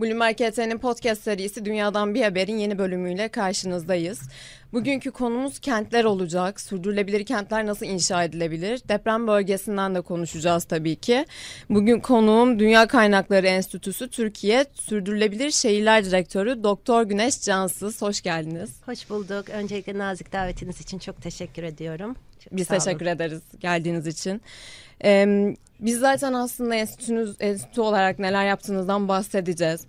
Bloomberg HT'nin podcast serisi Dünyadan Bir Haber'in yeni bölümüyle karşınızdayız. Bugünkü konumuz kentler olacak. Sürdürülebilir kentler nasıl inşa edilebilir? Deprem bölgesinden de konuşacağız tabii ki. Bugün konuğum Dünya Kaynakları Enstitüsü Türkiye Sürdürülebilir Şehirler Direktörü Doktor Güneş Cansız. Hoş geldiniz. Hoş bulduk. Öncelikle nazik davetiniz için çok teşekkür ediyorum. Çok Biz teşekkür ederiz geldiğiniz için. Ee, biz zaten aslında enstitünüz, enstitü olarak neler yaptığınızdan bahsedeceğiz.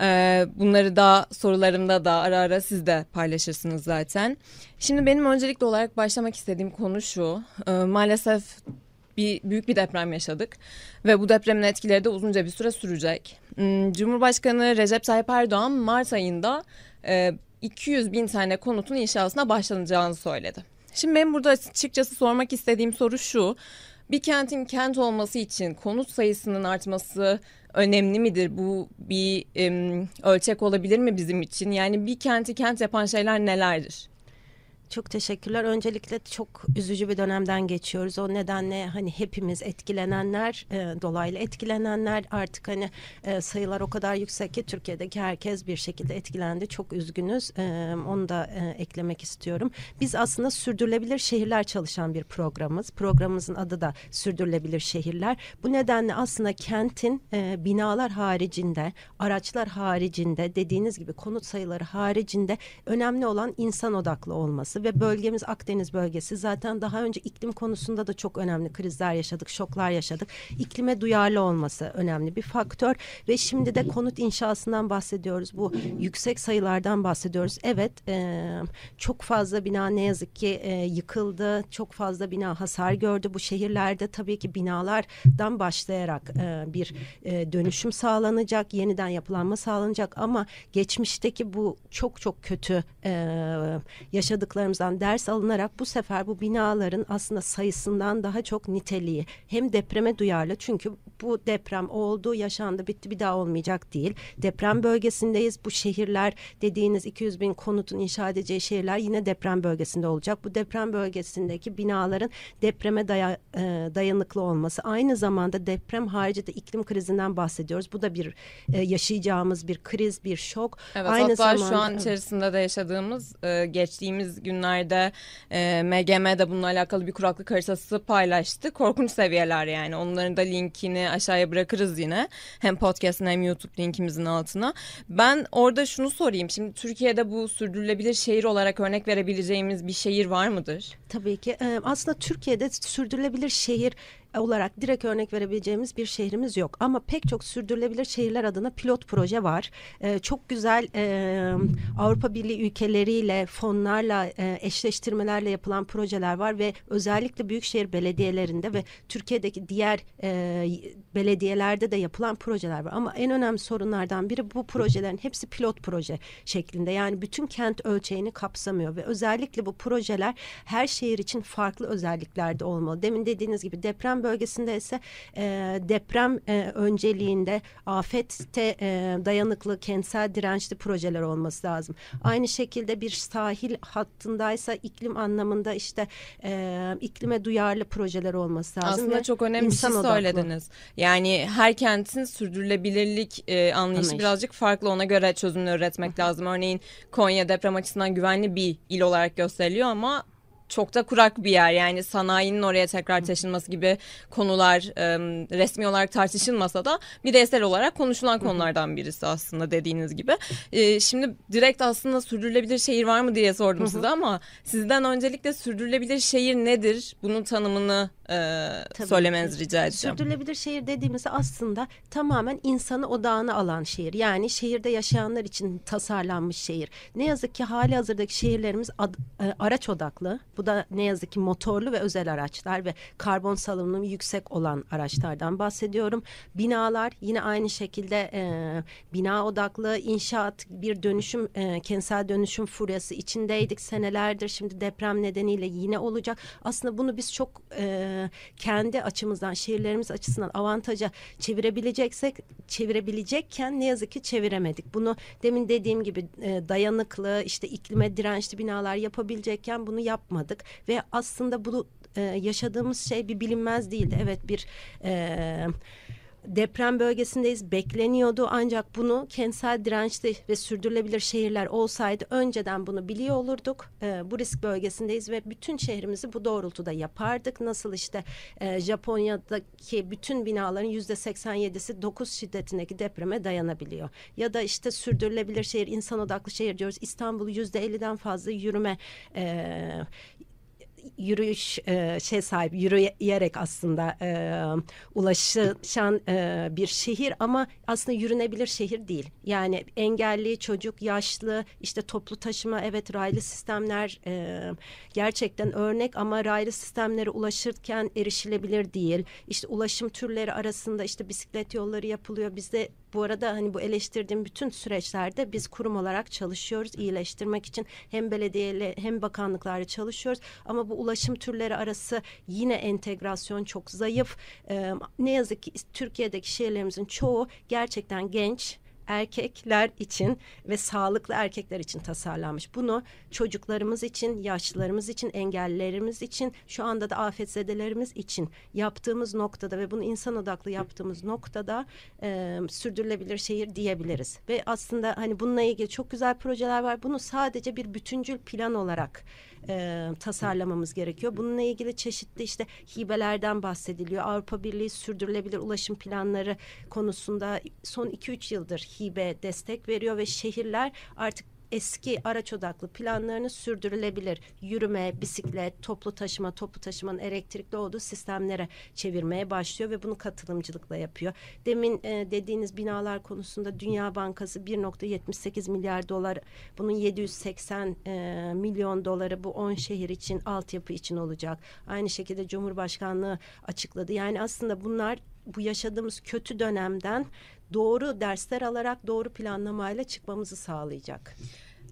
Ee, bunları da sorularımda da ara ara siz de paylaşırsınız zaten. Şimdi benim öncelikli olarak başlamak istediğim konu şu. Ee, maalesef bir büyük bir deprem yaşadık ve bu depremin etkileri de uzunca bir süre sürecek. Hmm, Cumhurbaşkanı Recep Tayyip Erdoğan Mart ayında e, 200 bin tane konutun inşasına başlanacağını söyledi. Şimdi benim burada açıkçası sormak istediğim soru şu. Bir kentin kent olması için konut sayısının artması önemli midir? Bu bir ölçek olabilir mi bizim için? Yani bir kenti kent yapan şeyler nelerdir? Çok teşekkürler. Öncelikle çok üzücü bir dönemden geçiyoruz. O nedenle hani hepimiz etkilenenler, e, dolaylı etkilenenler artık hani e, sayılar o kadar yüksek ki Türkiye'deki herkes bir şekilde etkilendi. Çok üzgünüz. E, onu da e, eklemek istiyorum. Biz aslında sürdürülebilir şehirler çalışan bir programımız. Programımızın adı da sürdürülebilir şehirler. Bu nedenle aslında kentin e, binalar haricinde, araçlar haricinde, dediğiniz gibi konut sayıları haricinde önemli olan insan odaklı olması olması ve bölgemiz Akdeniz bölgesi zaten daha önce iklim konusunda da çok önemli krizler yaşadık, şoklar yaşadık. İklime duyarlı olması önemli bir faktör ve şimdi de konut inşasından bahsediyoruz. Bu yüksek sayılardan bahsediyoruz. Evet e, çok fazla bina ne yazık ki e, yıkıldı. Çok fazla bina hasar gördü. Bu şehirlerde tabii ki binalardan başlayarak e, bir e, dönüşüm sağlanacak, yeniden yapılanma sağlanacak ama geçmişteki bu çok çok kötü e, yaşadıkları yaşadıklarımızdan ders alınarak bu sefer bu binaların aslında sayısından daha çok niteliği hem depreme duyarlı çünkü bu deprem oldu yaşandı bitti bir daha olmayacak değil. Deprem bölgesindeyiz bu şehirler dediğiniz 200 bin konutun inşa edeceği şehirler yine deprem bölgesinde olacak. Bu deprem bölgesindeki binaların depreme daya, e, dayanıklı olması aynı zamanda deprem harici de iklim krizinden bahsediyoruz. Bu da bir e, yaşayacağımız bir kriz bir şok. Evet aynı hatta zamanda, şu an içerisinde de yaşadığımız e, geçtiğimiz günlerde e, MGM bununla alakalı bir kuraklık haritası paylaştı. Korkunç seviyeler yani. Onların da linkini aşağıya bırakırız yine. Hem podcast'ın hem YouTube linkimizin altına. Ben orada şunu sorayım. Şimdi Türkiye'de bu sürdürülebilir şehir olarak örnek verebileceğimiz bir şehir var mıdır? Tabii ki. Aslında Türkiye'de sürdürülebilir şehir olarak direkt örnek verebileceğimiz bir şehrimiz yok. Ama pek çok sürdürülebilir şehirler adına pilot proje var. E, çok güzel e, Avrupa Birliği ülkeleriyle, fonlarla, e, eşleştirmelerle yapılan projeler var ve özellikle büyükşehir belediyelerinde ve Türkiye'deki diğer e, belediyelerde de yapılan projeler var. Ama en önemli sorunlardan biri bu projelerin hepsi pilot proje şeklinde. Yani bütün kent ölçeğini kapsamıyor ve özellikle bu projeler her şehir için farklı özelliklerde olmalı. Demin dediğiniz gibi deprem bölgesinde ise e, deprem e, önceliğinde afette e, dayanıklı kentsel dirençli projeler olması lazım. Aynı şekilde bir sahil hattındaysa iklim anlamında işte e, iklime duyarlı projeler olması lazım. Aslında çok önemli bir şey söylediniz. Yani her kentin sürdürülebilirlik e, anlayışı Anlayış. birazcık farklı ona göre çözümler üretmek lazım. Örneğin Konya deprem açısından güvenli bir il olarak gösteriliyor ama çok da kurak bir yer yani sanayinin oraya tekrar taşınması gibi konular e, resmi olarak tartışılmasa da bireysel olarak konuşulan konulardan birisi aslında dediğiniz gibi. E, şimdi direkt aslında sürdürülebilir şehir var mı diye sordum size ama sizden öncelikle sürdürülebilir şehir nedir? Bunun tanımını e, söylemenizi rica edeceğim. Sürdürülebilir şehir dediğimiz aslında tamamen insanı odağına alan şehir. Yani şehirde yaşayanlar için tasarlanmış şehir. Ne yazık ki hali hazırdaki şehirlerimiz ad, e, araç odaklı. Bu da ne yazık ki motorlu ve özel araçlar ve karbon salınımı yüksek olan araçlardan bahsediyorum. Binalar yine aynı şekilde e, bina odaklı inşaat bir dönüşüm e, kentsel dönüşüm furyası içindeydik senelerdir. Şimdi deprem nedeniyle yine olacak. Aslında bunu biz çok e, kendi açımızdan şehirlerimiz açısından avantaja çevirebileceksek çevirebilecekken ne yazık ki çeviremedik. Bunu demin dediğim gibi e, dayanıklı işte iklime dirençli binalar yapabilecekken bunu yapmadık ve aslında bu e, yaşadığımız şey bir bilinmez değildi. Evet bir e, deprem bölgesindeyiz bekleniyordu ancak bunu kentsel dirençli ve sürdürülebilir şehirler olsaydı önceden bunu biliyor olurduk. E, bu risk bölgesindeyiz ve bütün şehrimizi bu doğrultuda yapardık. Nasıl işte e, Japonya'daki bütün binaların yüzde 87'si 9 şiddetindeki depreme dayanabiliyor. Ya da işte sürdürülebilir şehir, insan odaklı şehir diyoruz. İstanbul yüzde 50'den fazla yürüme e, yürüyüş e, şey sahip yürüyerek aslında e, ulaşan e, bir şehir ama aslında yürünebilir şehir değil. Yani engelli çocuk, yaşlı, işte toplu taşıma evet raylı sistemler e, gerçekten örnek ama raylı sistemlere ulaşırken erişilebilir değil. İşte ulaşım türleri arasında işte bisiklet yolları yapılıyor. Bizde bu arada hani bu eleştirdiğim bütün süreçlerde biz kurum olarak çalışıyoruz iyileştirmek için hem belediyeyle hem bakanlıklarla çalışıyoruz ama bu ulaşım türleri arası yine entegrasyon çok zayıf. Ee, ne yazık ki Türkiye'deki şehirlerimizin çoğu gerçekten genç erkekler için ve sağlıklı erkekler için tasarlanmış. Bunu çocuklarımız için, yaşlılarımız için, engellilerimiz için, şu anda da afetzedelerimiz için yaptığımız noktada ve bunu insan odaklı yaptığımız noktada e, sürdürülebilir şehir diyebiliriz. Ve aslında hani bununla ilgili çok güzel projeler var. Bunu sadece bir bütüncül plan olarak e, tasarlamamız gerekiyor. Bununla ilgili çeşitli işte hibelerden bahsediliyor. Avrupa Birliği sürdürülebilir ulaşım planları konusunda son 2-3 yıldır hibe destek veriyor ve şehirler artık eski araç odaklı planlarını sürdürülebilir yürüme, bisiklet, toplu taşıma, toplu taşımanın elektrikli olduğu sistemlere çevirmeye başlıyor ve bunu katılımcılıkla yapıyor. Demin e, dediğiniz binalar konusunda Dünya Bankası 1.78 milyar dolar, bunun 780 e, milyon doları bu 10 şehir için, altyapı için olacak. Aynı şekilde Cumhurbaşkanlığı açıkladı. Yani aslında bunlar bu yaşadığımız kötü dönemden doğru dersler alarak doğru planlamayla çıkmamızı sağlayacak.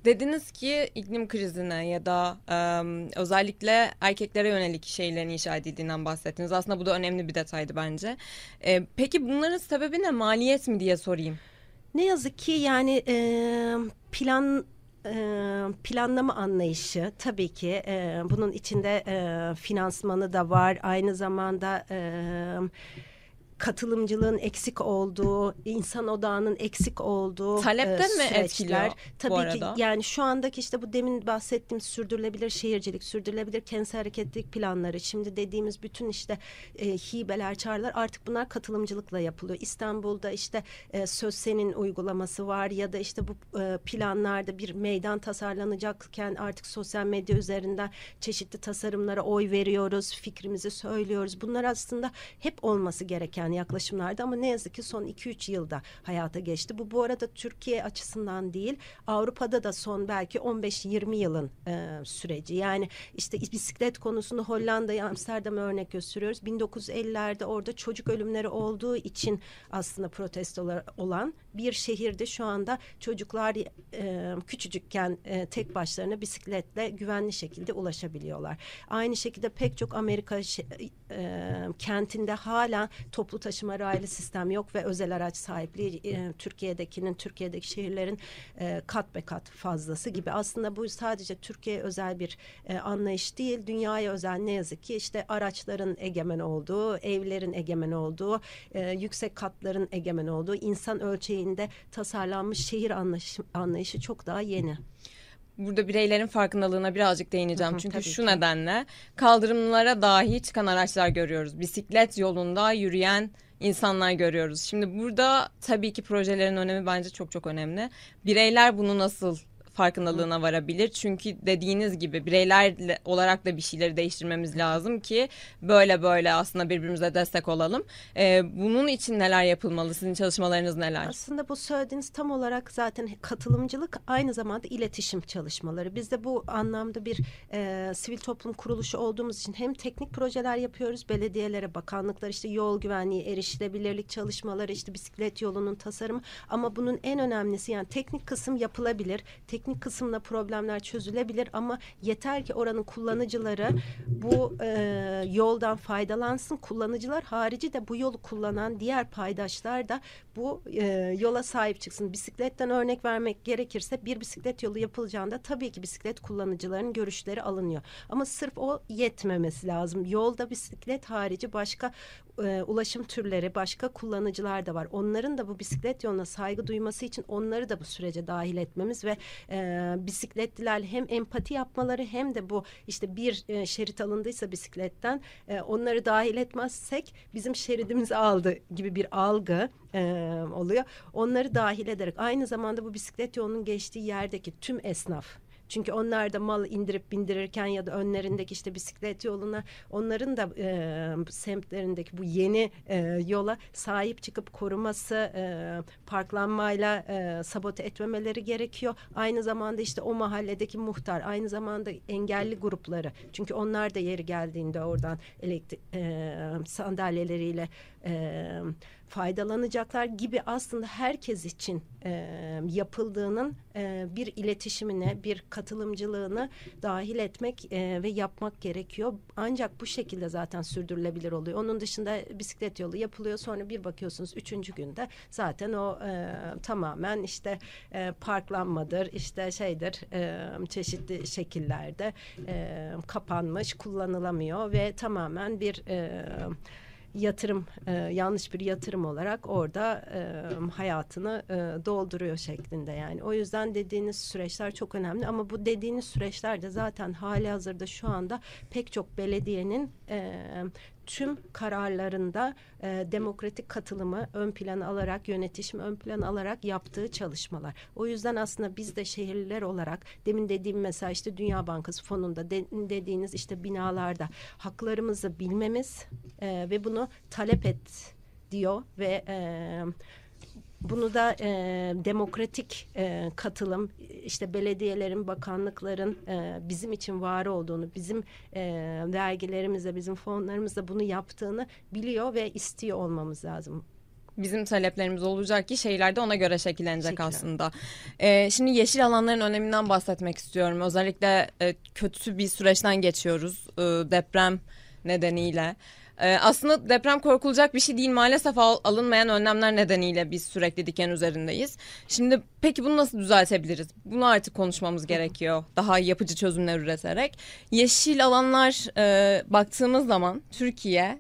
Dediniz ki iklim krizine ya da um, özellikle erkeklere yönelik şeylerin inşa edildiğinden bahsettiniz. Aslında bu da önemli bir detaydı bence. E, peki bunların sebebi ne? Maliyet mi diye sorayım. Ne yazık ki yani e, plan planlama anlayışı tabii ki e, bunun içinde e, finansmanı da var aynı zamanda e, katılımcılığın eksik olduğu, insan odağının eksik olduğu Talepten e, mi etkiliyor Tabii arada? ki yani şu andaki işte bu demin bahsettiğim sürdürülebilir şehircilik, sürdürülebilir kentsel hareketlilik planları, şimdi dediğimiz bütün işte e, hibeler, çağrılar artık bunlar katılımcılıkla yapılıyor. İstanbul'da işte e, Sözsen'in uygulaması var ya da işte bu e, planlarda bir meydan tasarlanacakken artık sosyal medya üzerinden çeşitli tasarımlara oy veriyoruz, fikrimizi söylüyoruz. Bunlar aslında hep olması gereken yaklaşımlardı ama ne yazık ki son 2-3 yılda hayata geçti. Bu bu arada Türkiye açısından değil Avrupa'da da son belki 15-20 yılın e, süreci. Yani işte bisiklet konusunda Hollanda'yı Amsterdam'a örnek gösteriyoruz. 1950'lerde orada çocuk ölümleri olduğu için aslında protestolar olan bir şehirde şu anda çocuklar e, küçücükken e, tek başlarına bisikletle güvenli şekilde ulaşabiliyorlar. Aynı şekilde pek çok Amerika e, kentinde hala toplu taşıma raylı sistem yok ve özel araç sahipliği e, Türkiye'dekinin Türkiye'deki şehirlerin e, kat be kat fazlası gibi. Aslında bu sadece Türkiye özel bir e, anlayış değil, dünyaya özel ne yazık ki işte araçların egemen olduğu, evlerin egemen olduğu, e, yüksek katların egemen olduğu, insan ölçeğinde tasarlanmış şehir anlayışı, anlayışı çok daha yeni burada bireylerin farkındalığına birazcık değineceğim. Hı hı, Çünkü şu ki. nedenle kaldırımlara dahi çıkan araçlar görüyoruz. Bisiklet yolunda yürüyen insanlar görüyoruz. Şimdi burada tabii ki projelerin önemi bence çok çok önemli. Bireyler bunu nasıl farkındalığına varabilir. Çünkü dediğiniz gibi bireyler olarak da bir şeyleri değiştirmemiz lazım ki böyle böyle aslında birbirimize destek olalım. Ee, bunun için neler yapılmalı? Sizin çalışmalarınız neler? Aslında bu söylediğiniz tam olarak zaten katılımcılık aynı zamanda iletişim çalışmaları. Biz de bu anlamda bir e, sivil toplum kuruluşu olduğumuz için hem teknik projeler yapıyoruz belediyelere, bakanlıklar işte yol güvenliği, erişilebilirlik çalışmaları, işte bisiklet yolunun tasarımı ama bunun en önemlisi yani teknik kısım yapılabilir. Tek teknik kısımda problemler çözülebilir ama yeter ki oranın kullanıcıları bu e, yoldan faydalansın. Kullanıcılar harici de bu yolu kullanan diğer paydaşlar da bu e, yola sahip çıksın. Bisikletten örnek vermek gerekirse bir bisiklet yolu yapılacağında tabii ki bisiklet kullanıcıların görüşleri alınıyor. Ama sırf o yetmemesi lazım. Yolda bisiklet harici başka e, ulaşım türleri, başka kullanıcılar da var. Onların da bu bisiklet yoluna saygı duyması için onları da bu sürece dahil etmemiz ve e, bisikletliler hem empati yapmaları hem de bu işte bir e, şerit alındıysa bisikletten e, onları dahil etmezsek bizim şeridimizi aldı gibi bir algı e, oluyor. Onları dahil ederek aynı zamanda bu bisiklet yolunun geçtiği yerdeki tüm esnaf çünkü onlar da mal indirip bindirirken ya da önlerindeki işte bisiklet yoluna onların da e, semtlerindeki bu yeni e, yola sahip çıkıp koruması, e, parklanmayla e, sabote etmemeleri gerekiyor. Aynı zamanda işte o mahalledeki muhtar, aynı zamanda engelli grupları. Çünkü onlar da yeri geldiğinde oradan elektrik e, sandalyeleriyle e, faydalanacaklar gibi aslında herkes için e, yapıldığının e, bir iletişimine, bir katılımcılığını dahil etmek e, ve yapmak gerekiyor. Ancak bu şekilde zaten sürdürülebilir oluyor. Onun dışında bisiklet yolu yapılıyor. Sonra bir bakıyorsunuz üçüncü günde zaten o e, tamamen işte e, parklanmadır, işte şeydir, e, çeşitli şekillerde e, kapanmış, kullanılamıyor ve tamamen bir e, yatırım e, yanlış bir yatırım olarak orada e, hayatını e, dolduruyor şeklinde yani. O yüzden dediğiniz süreçler çok önemli ama bu dediğiniz süreçler de zaten hali hazırda şu anda pek çok belediyenin e, tüm kararlarında e, demokratik katılımı ön plana alarak yönetişimi ön plana alarak yaptığı çalışmalar. O yüzden aslında biz de şehirliler olarak demin dediğim mesela işte Dünya Bankası fonunda de, dediğiniz işte binalarda haklarımızı bilmemiz e, ve bunu talep et diyor ve e, bunu da e, demokratik e, katılım, işte belediyelerin, bakanlıkların e, bizim için var olduğunu, bizim e, vergilerimizle, bizim fonlarımızla bunu yaptığını biliyor ve istiyor olmamız lazım bizim taleplerimiz olacak ki şeyler de ona göre şekillenecek Şekillen. aslında. Ee, şimdi yeşil alanların öneminden bahsetmek istiyorum. Özellikle e, kötü bir süreçten geçiyoruz e, deprem nedeniyle. Ee, aslında deprem korkulacak bir şey değil maalesef al, alınmayan önlemler nedeniyle biz sürekli diken üzerindeyiz. Şimdi peki bunu nasıl düzeltebiliriz? Bunu artık konuşmamız gerekiyor. Daha yapıcı çözümler üreterek. Yeşil alanlar e, baktığımız zaman Türkiye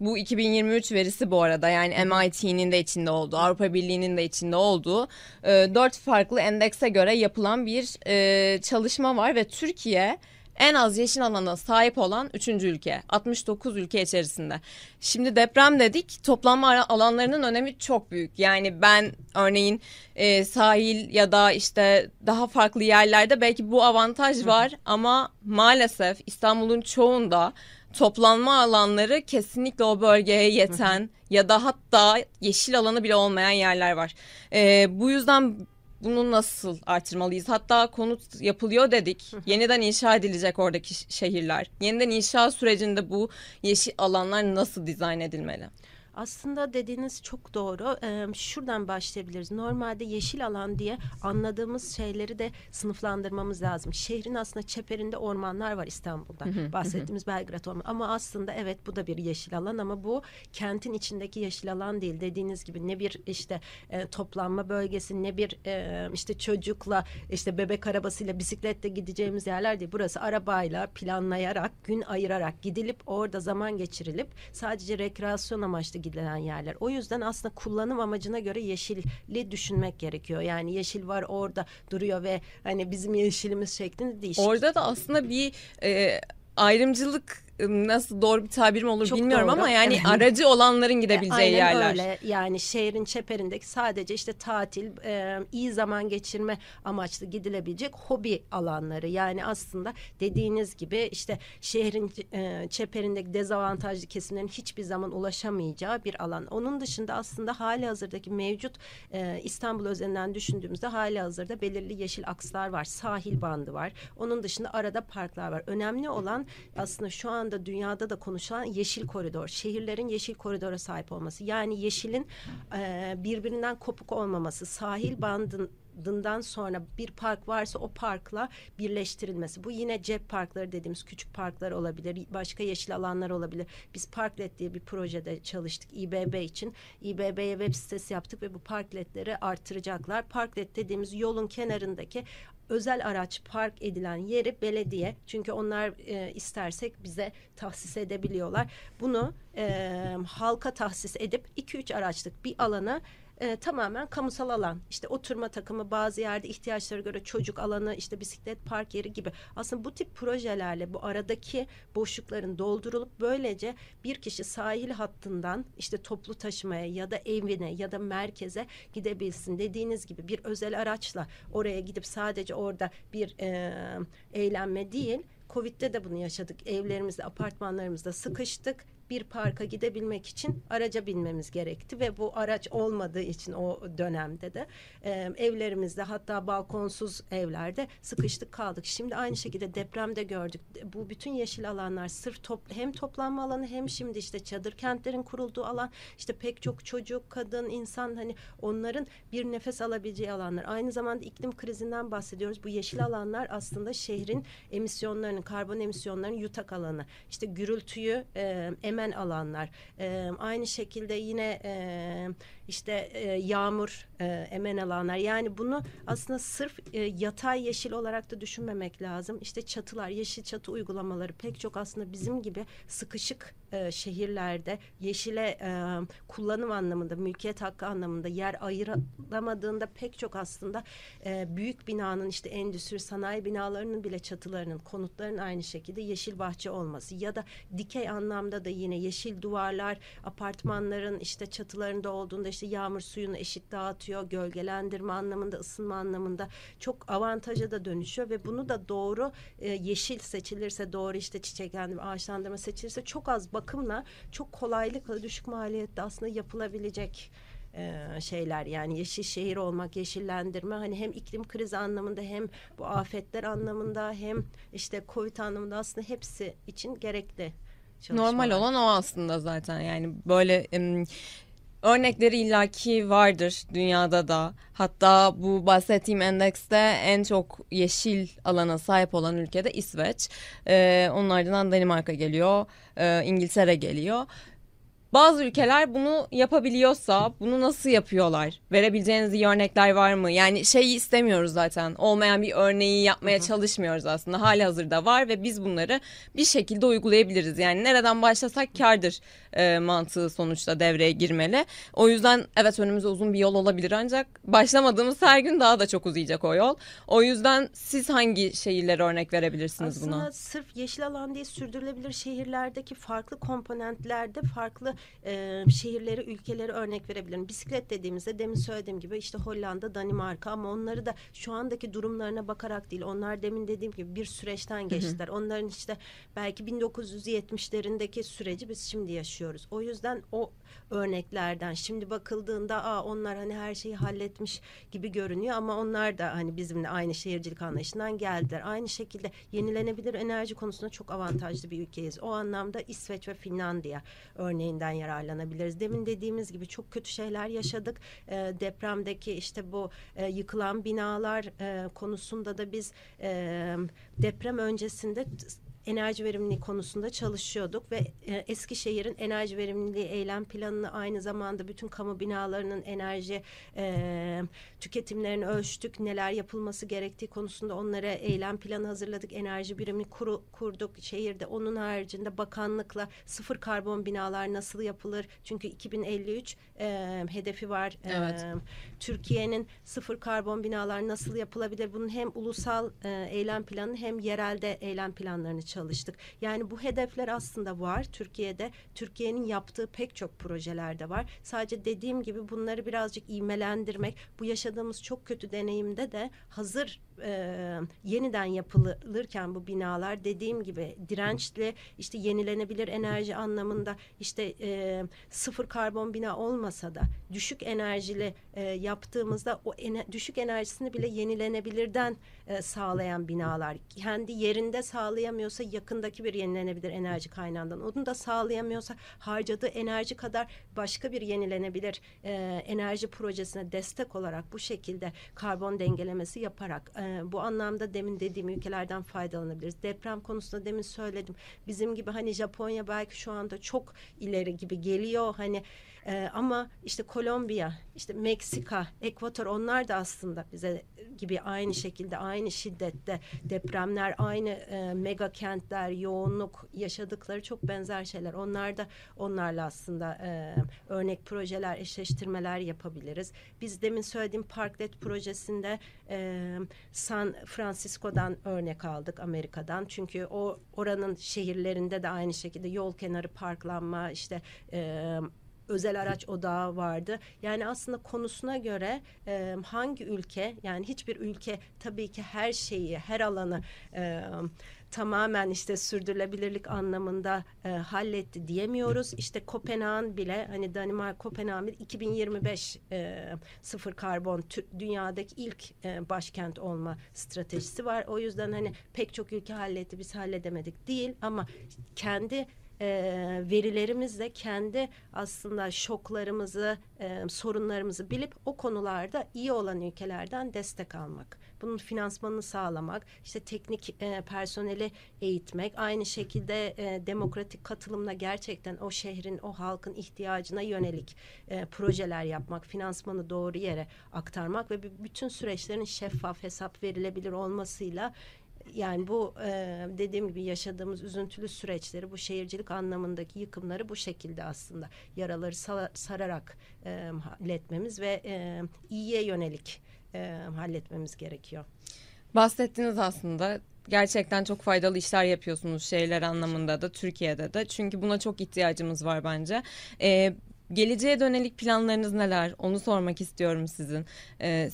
bu 2023 verisi bu arada yani MIT'nin de içinde olduğu, Avrupa Birliği'nin de içinde olduğu e, dört farklı endekse göre yapılan bir e, çalışma var ve Türkiye en az yeşil alana sahip olan üçüncü ülke. 69 ülke içerisinde. Şimdi deprem dedik. Toplanma alanlarının önemi çok büyük. Yani ben örneğin e, sahil ya da işte daha farklı yerlerde belki bu avantaj var ama maalesef İstanbul'un çoğunda toplanma alanları kesinlikle o bölgeye yeten ya da hatta yeşil alanı bile olmayan yerler var. E, bu yüzden bunu nasıl artırmalıyız? Hatta konut yapılıyor dedik. Yeniden inşa edilecek oradaki şehirler. Yeniden inşa sürecinde bu yeşil alanlar nasıl dizayn edilmeli? Aslında dediğiniz çok doğru. Ee, şuradan başlayabiliriz. Normalde yeşil alan diye anladığımız şeyleri de sınıflandırmamız lazım. Şehrin aslında çeperinde ormanlar var İstanbul'da. Bahsettiğimiz Belgrad Ormanı. Ama aslında evet bu da bir yeşil alan ama bu kentin içindeki yeşil alan değil. Dediğiniz gibi ne bir işte e, toplanma bölgesi ne bir e, işte çocukla işte bebek arabasıyla bisikletle gideceğimiz yerler değil. Burası arabayla planlayarak gün ayırarak gidilip orada zaman geçirilip sadece rekreasyon amaçlı gidilen yerler. O yüzden aslında kullanım amacına göre yeşilli düşünmek gerekiyor. Yani yeşil var orada duruyor ve hani bizim yeşilimiz şeklinde değil. Orada da aslında bir e, ayrımcılık nasıl doğru bir tabirim olur Çok bilmiyorum doğru. ama yani evet. aracı olanların gidebileceği e, aynen yerler. öyle. Yani şehrin çeperindeki sadece işte tatil, e, iyi zaman geçirme amaçlı gidilebilecek hobi alanları. Yani aslında dediğiniz gibi işte şehrin e, çeperindeki dezavantajlı kesimlerin hiçbir zaman ulaşamayacağı bir alan. Onun dışında aslında hali hazırdaki mevcut e, İstanbul özelinden düşündüğümüzde hali hazırda belirli yeşil akslar var. Sahil bandı var. Onun dışında arada parklar var. Önemli olan aslında şu anda anda dünyada da konuşulan yeşil koridor. Şehirlerin yeşil koridora sahip olması. Yani yeşilin e, birbirinden kopuk olmaması. Sahil bandın dından sonra bir park varsa o parkla birleştirilmesi. Bu yine cep parkları dediğimiz küçük parklar olabilir. Başka yeşil alanlar olabilir. Biz Parklet diye bir projede çalıştık İBB için. İBB'ye web sitesi yaptık ve bu parkletleri artıracaklar. Parklet dediğimiz yolun kenarındaki özel araç park edilen yeri belediye çünkü onlar e, istersek bize tahsis edebiliyorlar. Bunu e, halka tahsis edip 2-3 araçlık bir alana e, tamamen kamusal alan. İşte oturma takımı bazı yerde ihtiyaçlara göre çocuk alanı işte bisiklet park yeri gibi. Aslında bu tip projelerle bu aradaki boşlukların doldurulup böylece bir kişi sahil hattından işte toplu taşımaya ya da evine ya da merkeze gidebilsin. Dediğiniz gibi bir özel araçla oraya gidip sadece orada bir e, eğlenme değil Covid'de de bunu yaşadık. Evlerimizde, apartmanlarımızda sıkıştık bir parka gidebilmek için araca binmemiz gerekti ve bu araç olmadığı için o dönemde de e, evlerimizde hatta balkonsuz evlerde sıkıştık kaldık. Şimdi aynı şekilde depremde gördük. Bu bütün yeşil alanlar sırf top, hem toplanma alanı hem şimdi işte çadır kentlerin kurulduğu alan işte pek çok çocuk, kadın, insan hani onların bir nefes alabileceği alanlar. Aynı zamanda iklim krizinden bahsediyoruz. Bu yeşil alanlar aslında şehrin emisyonlarının, karbon emisyonlarının yutak alanı. İşte gürültüyü e, emen alanlar. E, aynı şekilde yine e, işte e, yağmur e, emen alanlar. Yani bunu aslında sırf e, yatay yeşil olarak da düşünmemek lazım. İşte çatılar, yeşil çatı uygulamaları pek çok aslında bizim gibi sıkışık e, şehirlerde yeşile e, kullanım anlamında, mülkiyet hakkı anlamında yer ayıramadığında pek çok aslında e, büyük binanın işte endüstri sanayi binalarının bile çatılarının, konutların aynı şekilde yeşil bahçe olması ya da dikey anlamda da yine yeşil duvarlar apartmanların işte çatılarında olduğunda işte yağmur suyunu eşit dağıtıyor, gölgelendirme anlamında, ısınma anlamında çok avantaja da dönüşüyor ve bunu da doğru e, yeşil seçilirse, doğru işte çiçeklendirme, ağaçlandırma seçilirse çok az bakımla, çok kolaylıkla, düşük maliyette aslında yapılabilecek e, şeyler yani yeşil şehir olmak, yeşillendirme hani hem iklim krizi anlamında hem bu afetler anlamında hem işte Covid anlamında aslında hepsi için gerekli. Normal olan o aslında zaten yani böyle örnekleri illaki vardır dünyada da. Hatta bu bahsettiğim endekste en çok yeşil alana sahip olan ülkede İsveç. Ee, onun Danimarka geliyor, e, İngiltere geliyor. Bazı ülkeler bunu yapabiliyorsa bunu nasıl yapıyorlar? Verebileceğiniz iyi örnekler var mı? Yani şeyi istemiyoruz zaten. Olmayan bir örneği yapmaya Hı-hı. çalışmıyoruz aslında. Hali hazırda var ve biz bunları bir şekilde uygulayabiliriz. Yani nereden başlasak kardır e, mantığı sonuçta devreye girmeli. O yüzden evet önümüzde uzun bir yol olabilir ancak başlamadığımız her gün daha da çok uzayacak o yol. O yüzden siz hangi şehirlere örnek verebilirsiniz aslında buna? Aslında sırf yeşil alan değil sürdürülebilir şehirlerdeki farklı komponentlerde farklı e, şehirleri, ülkeleri örnek verebilirim. Bisiklet dediğimizde demin söylediğim gibi işte Hollanda, Danimarka ama onları da şu andaki durumlarına bakarak değil. Onlar demin dediğim gibi bir süreçten geçtiler. Hı hı. Onların işte belki 1970'lerindeki süreci biz şimdi yaşıyoruz. O yüzden o örneklerden şimdi bakıldığında Aa, onlar hani her şeyi halletmiş gibi görünüyor ama onlar da hani bizimle aynı şehircilik anlayışından geldiler. Aynı şekilde yenilenebilir enerji konusunda çok avantajlı bir ülkeyiz. O anlamda İsveç ve Finlandiya örneğinden yararlanabiliriz. Demin dediğimiz gibi çok kötü şeyler yaşadık. E, depremdeki işte bu e, yıkılan binalar e, konusunda da biz e, deprem öncesinde enerji verimliliği konusunda çalışıyorduk ve e, Eskişehir'in enerji verimliliği eylem planını aynı zamanda bütün kamu binalarının enerji e, tüketimlerini ölçtük. Neler yapılması gerektiği konusunda onlara eylem planı hazırladık. Enerji birimini kuru, kurduk şehirde. Onun haricinde bakanlıkla sıfır karbon binalar nasıl yapılır? Çünkü 2053 e, hedefi var. E, evet. E, Türkiye'nin sıfır karbon binalar nasıl yapılabilir? Bunun hem ulusal e, eylem planı hem yerelde eylem planlarını çalıştık. Yani bu hedefler aslında var Türkiye'de. Türkiye'nin yaptığı pek çok projelerde var. Sadece dediğim gibi bunları birazcık imelendirmek, bu yaşadığımız çok kötü deneyimde de hazır e, yeniden yapılırken bu binalar dediğim gibi dirençli işte yenilenebilir enerji anlamında işte e, sıfır karbon bina olmasa da düşük enerjili e, yaptığımızda o ene, düşük enerjisini bile yenilenebilirden e, sağlayan binalar. Kendi yerinde sağlayamıyorsa yakındaki bir yenilenebilir enerji kaynağından onu da sağlayamıyorsa harcadığı enerji kadar başka bir yenilenebilir e, enerji projesine destek olarak bu şekilde karbon dengelemesi yaparak e, bu anlamda demin dediğim ülkelerden faydalanabiliriz. Deprem konusunda demin söyledim. Bizim gibi hani Japonya belki şu anda çok ileri gibi geliyor. Hani e, ama işte Kolombiya, işte Meksika, Ekvator onlar da aslında bize gibi aynı şekilde aynı şiddette depremler, aynı e, mega kentler, yoğunluk yaşadıkları çok benzer şeyler. Onlar da onlarla aslında e, örnek projeler, eşleştirmeler yapabiliriz. Biz demin söylediğim Parklet projesinde e, San Francisco'dan örnek aldık Amerika'dan. Çünkü o oranın şehirlerinde de aynı şekilde yol kenarı parklanma işte e, özel araç odağı vardı. Yani aslında konusuna göre e, hangi ülke yani hiçbir ülke tabii ki her şeyi her alanı e, tamamen işte sürdürülebilirlik anlamında e, halletti diyemiyoruz. İşte Kopenhag'ın bile hani Danimarka Kopenhag'ın 2025 e, sıfır karbon dünyadaki ilk e, başkent olma stratejisi var. O yüzden hani pek çok ülke halletti biz halledemedik değil ama kendi e, verilerimizle kendi aslında şoklarımızı, e, sorunlarımızı bilip o konularda iyi olan ülkelerden destek almak. Bunun finansmanını sağlamak, işte teknik e, personeli eğitmek, aynı şekilde e, demokratik katılımla gerçekten o şehrin, o halkın ihtiyacına yönelik e, projeler yapmak, finansmanı doğru yere aktarmak ve bütün süreçlerin şeffaf hesap verilebilir olmasıyla yani bu e, dediğim gibi yaşadığımız üzüntülü süreçleri bu şehircilik anlamındaki yıkımları bu şekilde aslında yaraları sararak e, halletmemiz ve e, iyiye yönelik e, halletmemiz gerekiyor. Bahsettiniz aslında gerçekten çok faydalı işler yapıyorsunuz şehirler anlamında da Türkiye'de de çünkü buna çok ihtiyacımız var bence. Ee, geleceğe dönelik planlarınız neler? Onu sormak istiyorum sizin. Ee,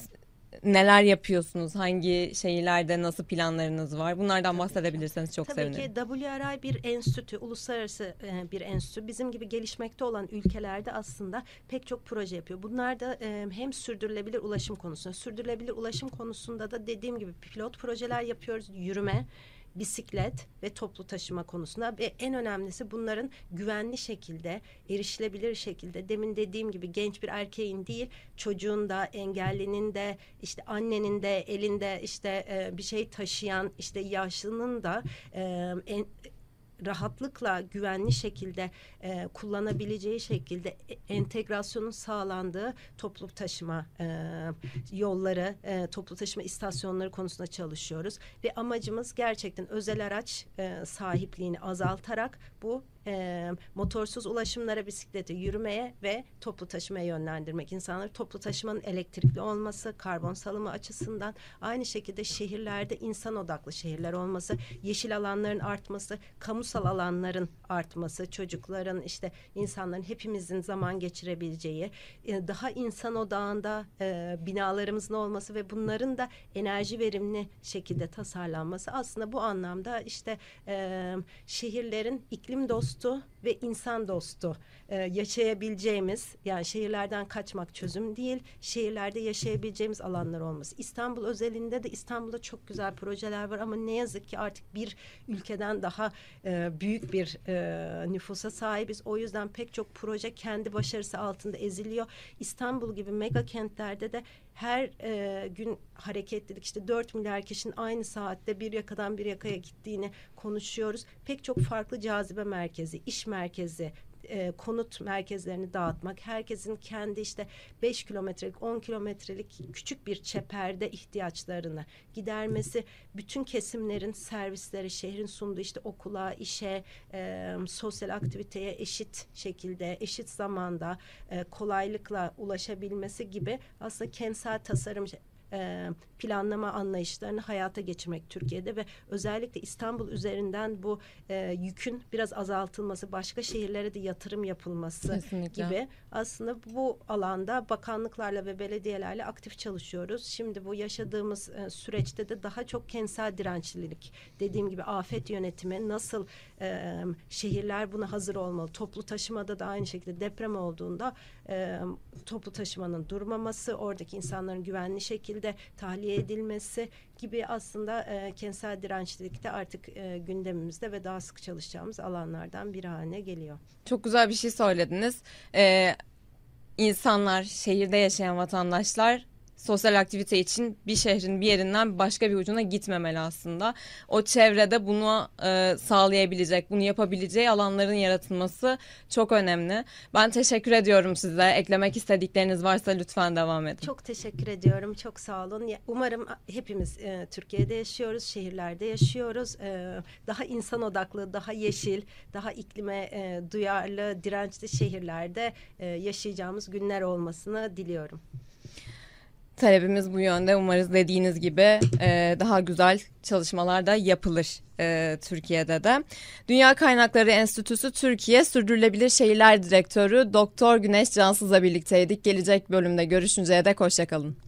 neler yapıyorsunuz? Hangi şehirlerde nasıl planlarınız var? Bunlardan bahsedebilirseniz çok Tabii sevinirim. Tabii ki WRI bir enstitü, uluslararası e, bir enstitü. Bizim gibi gelişmekte olan ülkelerde aslında pek çok proje yapıyor. Bunlar da e, hem sürdürülebilir ulaşım konusunda, sürdürülebilir ulaşım konusunda da dediğim gibi pilot projeler yapıyoruz. Yürüme, bisiklet ve toplu taşıma konusunda ve en önemlisi bunların güvenli şekilde, erişilebilir şekilde demin dediğim gibi genç bir erkeğin değil çocuğun da engellinin de işte annenin de elinde işte e, bir şey taşıyan işte yaşlının da e, en, rahatlıkla güvenli şekilde e, kullanabileceği şekilde e, entegrasyonun sağlandığı toplu taşıma e, yolları, e, toplu taşıma istasyonları konusunda çalışıyoruz. Ve amacımız gerçekten özel araç e, sahipliğini azaltarak bu e, motorsuz ulaşımlara, bisiklete, yürümeye ve toplu taşımaya yönlendirmek. insanları toplu taşımanın elektrikli olması, karbon salımı açısından aynı şekilde şehirlerde insan odaklı şehirler olması, yeşil alanların artması, kamusal alanların artması, çocukların işte insanların hepimizin zaman geçirebileceği, e, daha insan odağında e, binalarımızın olması ve bunların da enerji verimli şekilde tasarlanması aslında bu anlamda işte e, şehirlerin iklim dostu dostu ve insan dostu e, yaşayabileceğimiz yani şehirlerden kaçmak çözüm değil şehirlerde yaşayabileceğimiz alanlar olması. İstanbul özelinde de İstanbul'da çok güzel projeler var ama ne yazık ki artık bir ülkeden daha e, büyük bir e, nüfusa sahibiz. O yüzden pek çok proje kendi başarısı altında eziliyor. İstanbul gibi mega kentlerde de her e, gün hareketlilik işte 4 milyar kişinin aynı saatte bir yakadan bir yakaya gittiğini konuşuyoruz. Pek çok farklı cazibe merkezi, iş merkezi, e, konut merkezlerini dağıtmak, herkesin kendi işte 5 kilometrelik, 10 kilometrelik küçük bir çeperde ihtiyaçlarını gidermesi, bütün kesimlerin servisleri, şehrin sunduğu işte okula, işe, e, sosyal aktiviteye eşit şekilde, eşit zamanda, e, kolaylıkla ulaşabilmesi gibi aslında kentsel tasarım e, planlama anlayışlarını hayata geçirmek Türkiye'de ve özellikle İstanbul üzerinden bu e, yükün biraz azaltılması, başka şehirlere de yatırım yapılması Kesinlikle. gibi aslında bu alanda bakanlıklarla ve belediyelerle aktif çalışıyoruz. Şimdi bu yaşadığımız e, süreçte de daha çok kentsel dirençlilik, dediğim gibi afet yönetimi, nasıl e, şehirler buna hazır olmalı. Toplu taşımada da aynı şekilde deprem olduğunda e, toplu taşımanın durmaması, oradaki insanların güvenli şekilde tahliye edilmesi gibi aslında e, kentsel dirençlilikte artık e, gündemimizde ve daha sık çalışacağımız alanlardan biri haline geliyor. Çok güzel bir şey söylediniz. Ee, insanlar, şehirde yaşayan vatandaşlar sosyal aktivite için bir şehrin bir yerinden başka bir ucuna gitmemeli aslında. O çevrede bunu e, sağlayabilecek, bunu yapabileceği alanların yaratılması çok önemli. Ben teşekkür ediyorum size. Eklemek istedikleriniz varsa lütfen devam edin. Çok teşekkür ediyorum. Çok sağ olun. Umarım hepimiz e, Türkiye'de yaşıyoruz, şehirlerde yaşıyoruz. E, daha insan odaklı, daha yeşil, daha iklime e, duyarlı, dirençli şehirlerde e, yaşayacağımız günler olmasını diliyorum. Talebimiz bu yönde. Umarız dediğiniz gibi e, daha güzel çalışmalar da yapılır e, Türkiye'de de. Dünya Kaynakları Enstitüsü Türkiye Sürdürülebilir Şehirler Direktörü Doktor Güneş Cansız'la birlikteydik. Gelecek bölümde görüşünceye dek hoşçakalın.